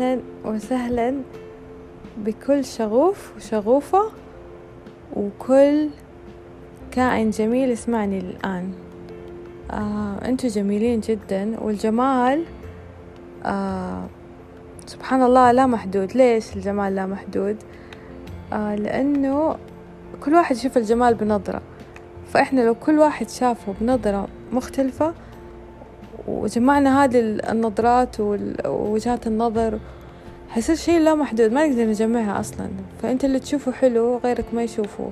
أهلا وسهلا بكل شغوف وشغوفة وكل كائن جميل يسمعني الآن. آه، أنتوا جميلين جدا. والجمال آه، سبحان الله لا محدود. ليش الجمال لا محدود؟ آه، لأنه كل واحد يشوف الجمال بنظرة. فإحنا لو كل واحد شافه بنظرة مختلفة وجمعنا هذه النظرات ووجهات النظر حيصير شيء لا محدود ما نقدر نجمعها أصلا. فأنت اللي تشوفه حلو غيرك ما يشوفه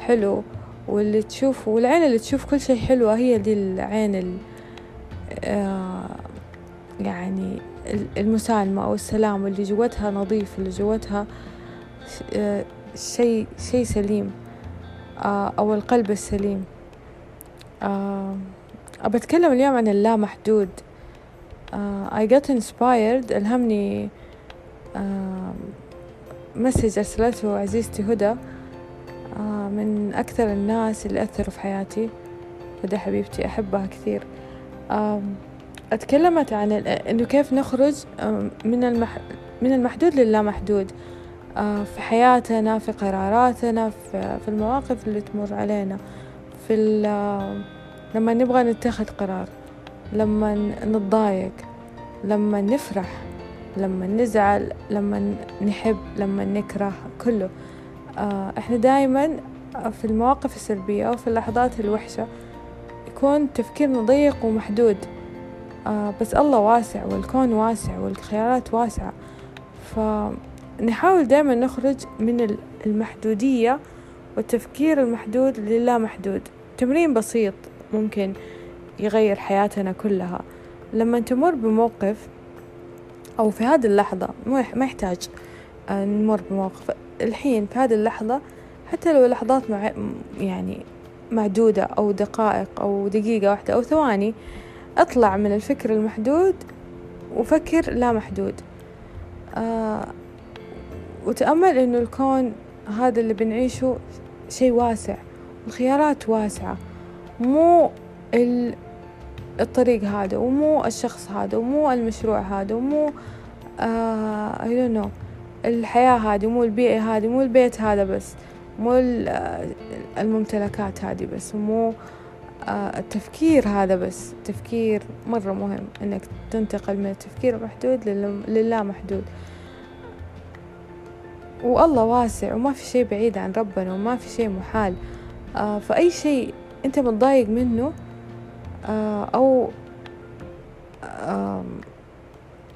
حلو. واللي تشوف والعين اللي تشوف كل شيء حلوة هي دي العين ال آه يعني المسالمة أو السلام. اللي جوتها نظيف اللي جوتها آه شيء شيء سليم. آه أو القلب السليم. أبى أتكلم اليوم عن اللامحدود uh, I got inspired. ألهمني مسج أرسلته عزيزتي هدى uh, من أكثر الناس اللي أثروا في حياتي. هدى حبيبتي أحبها كثير. أتكلمت عن إنه كيف نخرج من المح من المحدود للامحدود uh, في حياتنا في قراراتنا في المواقف اللي تمر علينا. في لما نبغى نتخذ قرار لما نتضايق لما نفرح. لما نزعل لما نحب لما نكره كله. آه إحنا دايما في المواقف السلبية أو في اللحظات الوحشة يكون تفكيرنا ضيق ومحدود. آه بس الله واسع والكون واسع والخيارات واسعة. فنحاول دايما نخرج من المحدودية والتفكير المحدود للا محدود. تمرين بسيط ممكن يغير حياتنا كلها. لما تمر بموقف أو في هذه اللحظة ما يحتاج آه، نمر بموقف الحين في هذه اللحظة حتى لو لحظات مع يعني معدودة أو دقائق أو دقيقة واحدة أو ثواني أطلع من الفكر المحدود وفكر لا محدود. آه وتأمل إنه الكون هذا اللي بنعيشه شيء واسع الخيارات واسعة مو الطريق هذا ومو الشخص هذا ومو المشروع هذا ومو آه I don't know الحياة هذه مو البيئة هذه مو البيت هذا بس مو الممتلكات هذه بس مو آه التفكير هذا بس تفكير مرة مهم إنك تنتقل من التفكير المحدود للا محدود. والله واسع وما في شيء بعيد عن ربنا وما في شيء محال آه فأي شيء أنت متضايق منه آه أو آه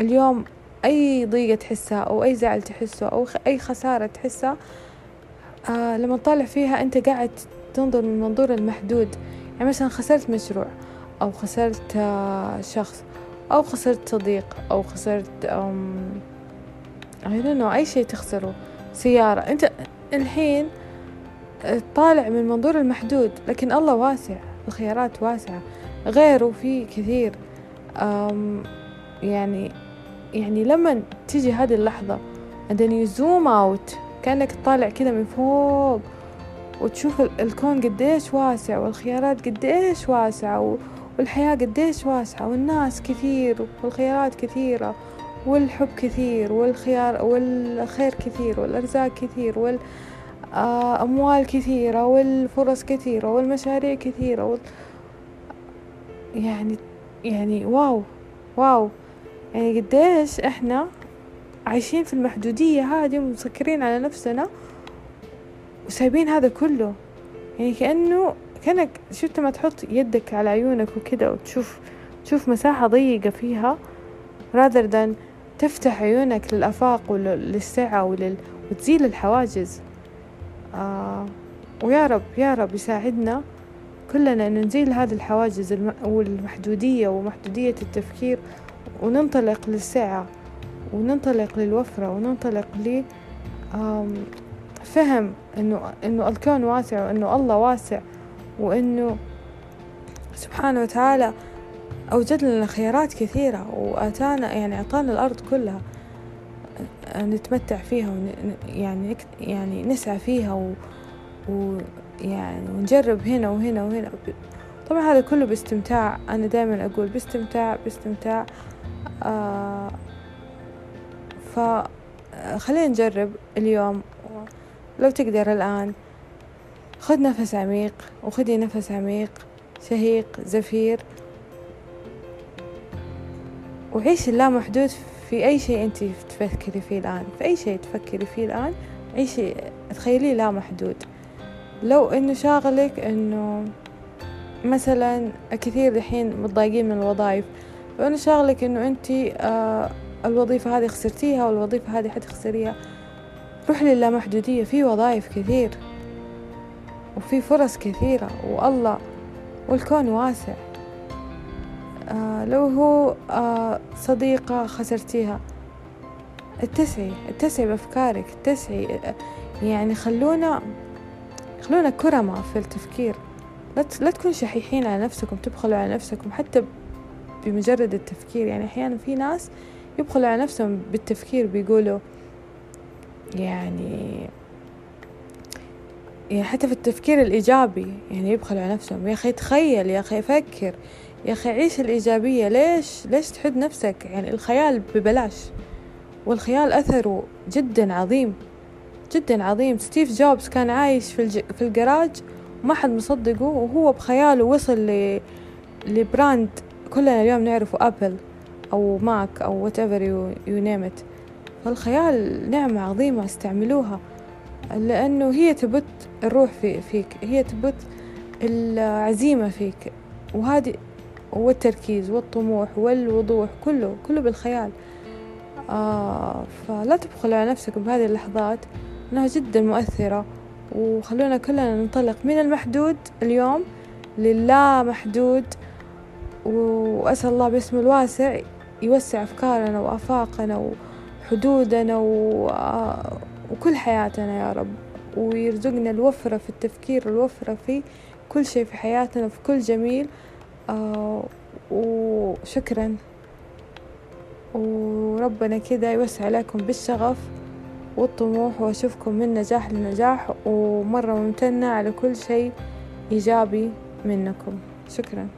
اليوم أي ضيقة تحسها أو أي زعل تحسه أو أي خسارة تحسها آه لما تطالع فيها أنت قاعد تنظر من منظور المحدود. يعني مثلا خسرت مشروع أو خسرت آه شخص أو خسرت صديق أو خسرت know أي شيء تخسره. سيارة. أنت الحين طالع من منظور المحدود لكن الله واسع الخيارات واسعة. غيره في كثير. يعني يعني لما تيجي هذه اللحظة and then you zoom out كأنك طالع كذا من فوق وتشوف الكون قديش واسع والخيارات قديش واسعة والحياة قديش واسعة والناس كثير والخيارات كثيرة والحب كثير والخيار والخير كثير والأرزاق كثير وال آه، أموال كثيرة والفرص كثيرة والمشاريع كثيرة وال... يعني يعني واو واو. يعني قديش إحنا عايشين في المحدودية هذه ومسكرين على نفسنا وسايبين هذا كله. يعني كأنه كأنك شفت ما تحط يدك على عيونك وكده وتشوف تشوف مساحة ضيقة فيها rather than تفتح عيونك للآفاق وللسعة ولل... وتزيل الحواجز. آه ويا رب يا رب يساعدنا. كلنا أن نزيل هذه الحواجز والمحدودية ومحدودية التفكير وننطلق للسعة وننطلق للوفرة وننطلق ل فهم إنه الكون واسع وإنه الله واسع وإنه سبحانه وتعالى أوجد لنا خيارات كثيرة وآتانا يعني أعطانا الأرض كلها نتمتع فيها يعني يعني نسعى فيها و... ويعني ونجرب هنا وهنا وهنا. طبعا هذا كله باستمتاع. أنا دائما أقول باستمتاع باستمتاع. آه فخلينا نجرب اليوم. لو تقدر الآن خذ نفس عميق وخذي نفس عميق شهيق زفير. وعيش اللامحدود في أي شيء أنت تفكري فيه الآن. في أي شيء تفكري فيه الآن عيشي تخيليه لا محدود لو إنه شاغلك إنه مثلا كثير الحين متضايقين من الوظائف لو إنه شاغلك إنه أنت آه الوظيفة هذه خسرتيها والوظيفة هذه حتخسريها روح للامحدودية في وظائف كثير وفي فرص كثيرة والله والكون واسع. آه لو هو آه صديقة خسرتيها اتسعي اتسعي بأفكارك اتسعي يعني خلونا خلونا كرمة في التفكير. لا لا تكونوا شحيحين على نفسكم تبخلوا على نفسكم حتى بمجرد التفكير. يعني أحيانا في ناس يبخلوا على نفسهم بالتفكير بيقولوا يعني يعني حتى في التفكير الإيجابي يعني يبخلوا على نفسهم. يا أخي تخيل يا أخي فكر يا أخي عيش الإيجابية. ليش ليش تحد نفسك؟ يعني الخيال ببلاش والخيال أثره جدا عظيم. جدا عظيم. ستيف جوبز كان عايش في, الج... في الجراج. وما حد مصدقه وهو بخياله وصل ل... ل brand كلنا اليوم نعرفه أبل أو ماك أو whatever you, you name it. فالخيال نعمة عظيمة استعملوها لأنه هي تبث الروح فيك. هي تبث العزيمة فيك. وهذه والتركيز والطموح والوضوح كله كله بالخيال. آه فلا تبخلوا على نفسكم بهذه اللحظات. إنها جدا مؤثرة. وخلونا كلنا ننطلق من المحدود اليوم للا محدود. وأسأل الله باسمه الواسع يوسع أفكارنا وآفاقنا وحدودنا وكل حياتنا يا رب. ويرزقنا الوفرة في التفكير الوفرة في كل شيء في حياتنا في كل جميل. آه وشكرا. وربنا كده يوسع عليكم بالشغف. والطموح وأشوفكم من نجاح لنجاح ومرة ممتنة على كل شيء إيجابي منكم. شكرا.